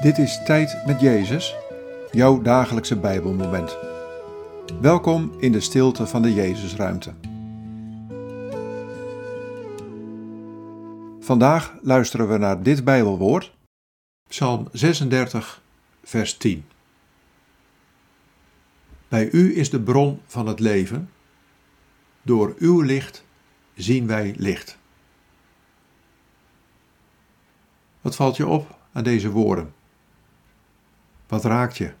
Dit is Tijd met Jezus, jouw dagelijkse Bijbelmoment. Welkom in de stilte van de Jezusruimte. Vandaag luisteren we naar dit Bijbelwoord, Psalm 36, vers 10. Bij u is de bron van het leven, door uw licht zien wij licht. Wat valt je op aan deze woorden? Wat raakt je?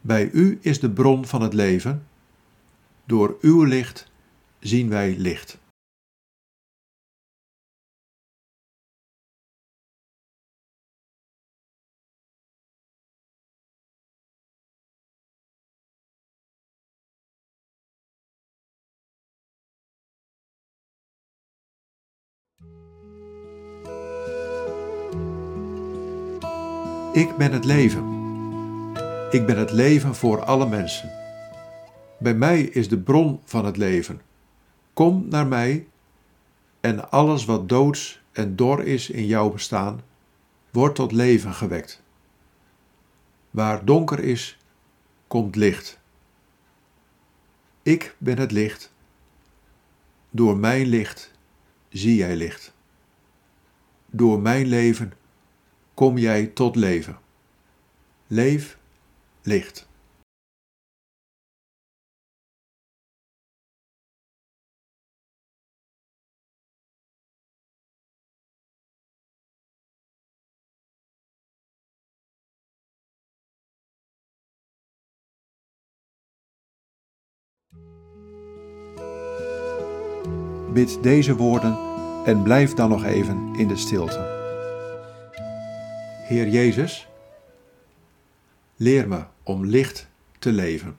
Bij u is de bron van het leven. Door uw licht zien wij licht. Ik ben het leven. Ik ben het leven voor alle mensen. Bij mij is de bron van het leven. Kom naar mij en alles wat doods en dor is in jouw bestaan, wordt tot leven gewekt. Waar donker is, komt licht. Ik ben het licht. Door mijn licht zie jij licht. Door mijn leven kom jij tot leven. Leef licht. Bid deze woorden en blijf dan nog even in de stilte. Heer Jezus, leer me om licht te leven.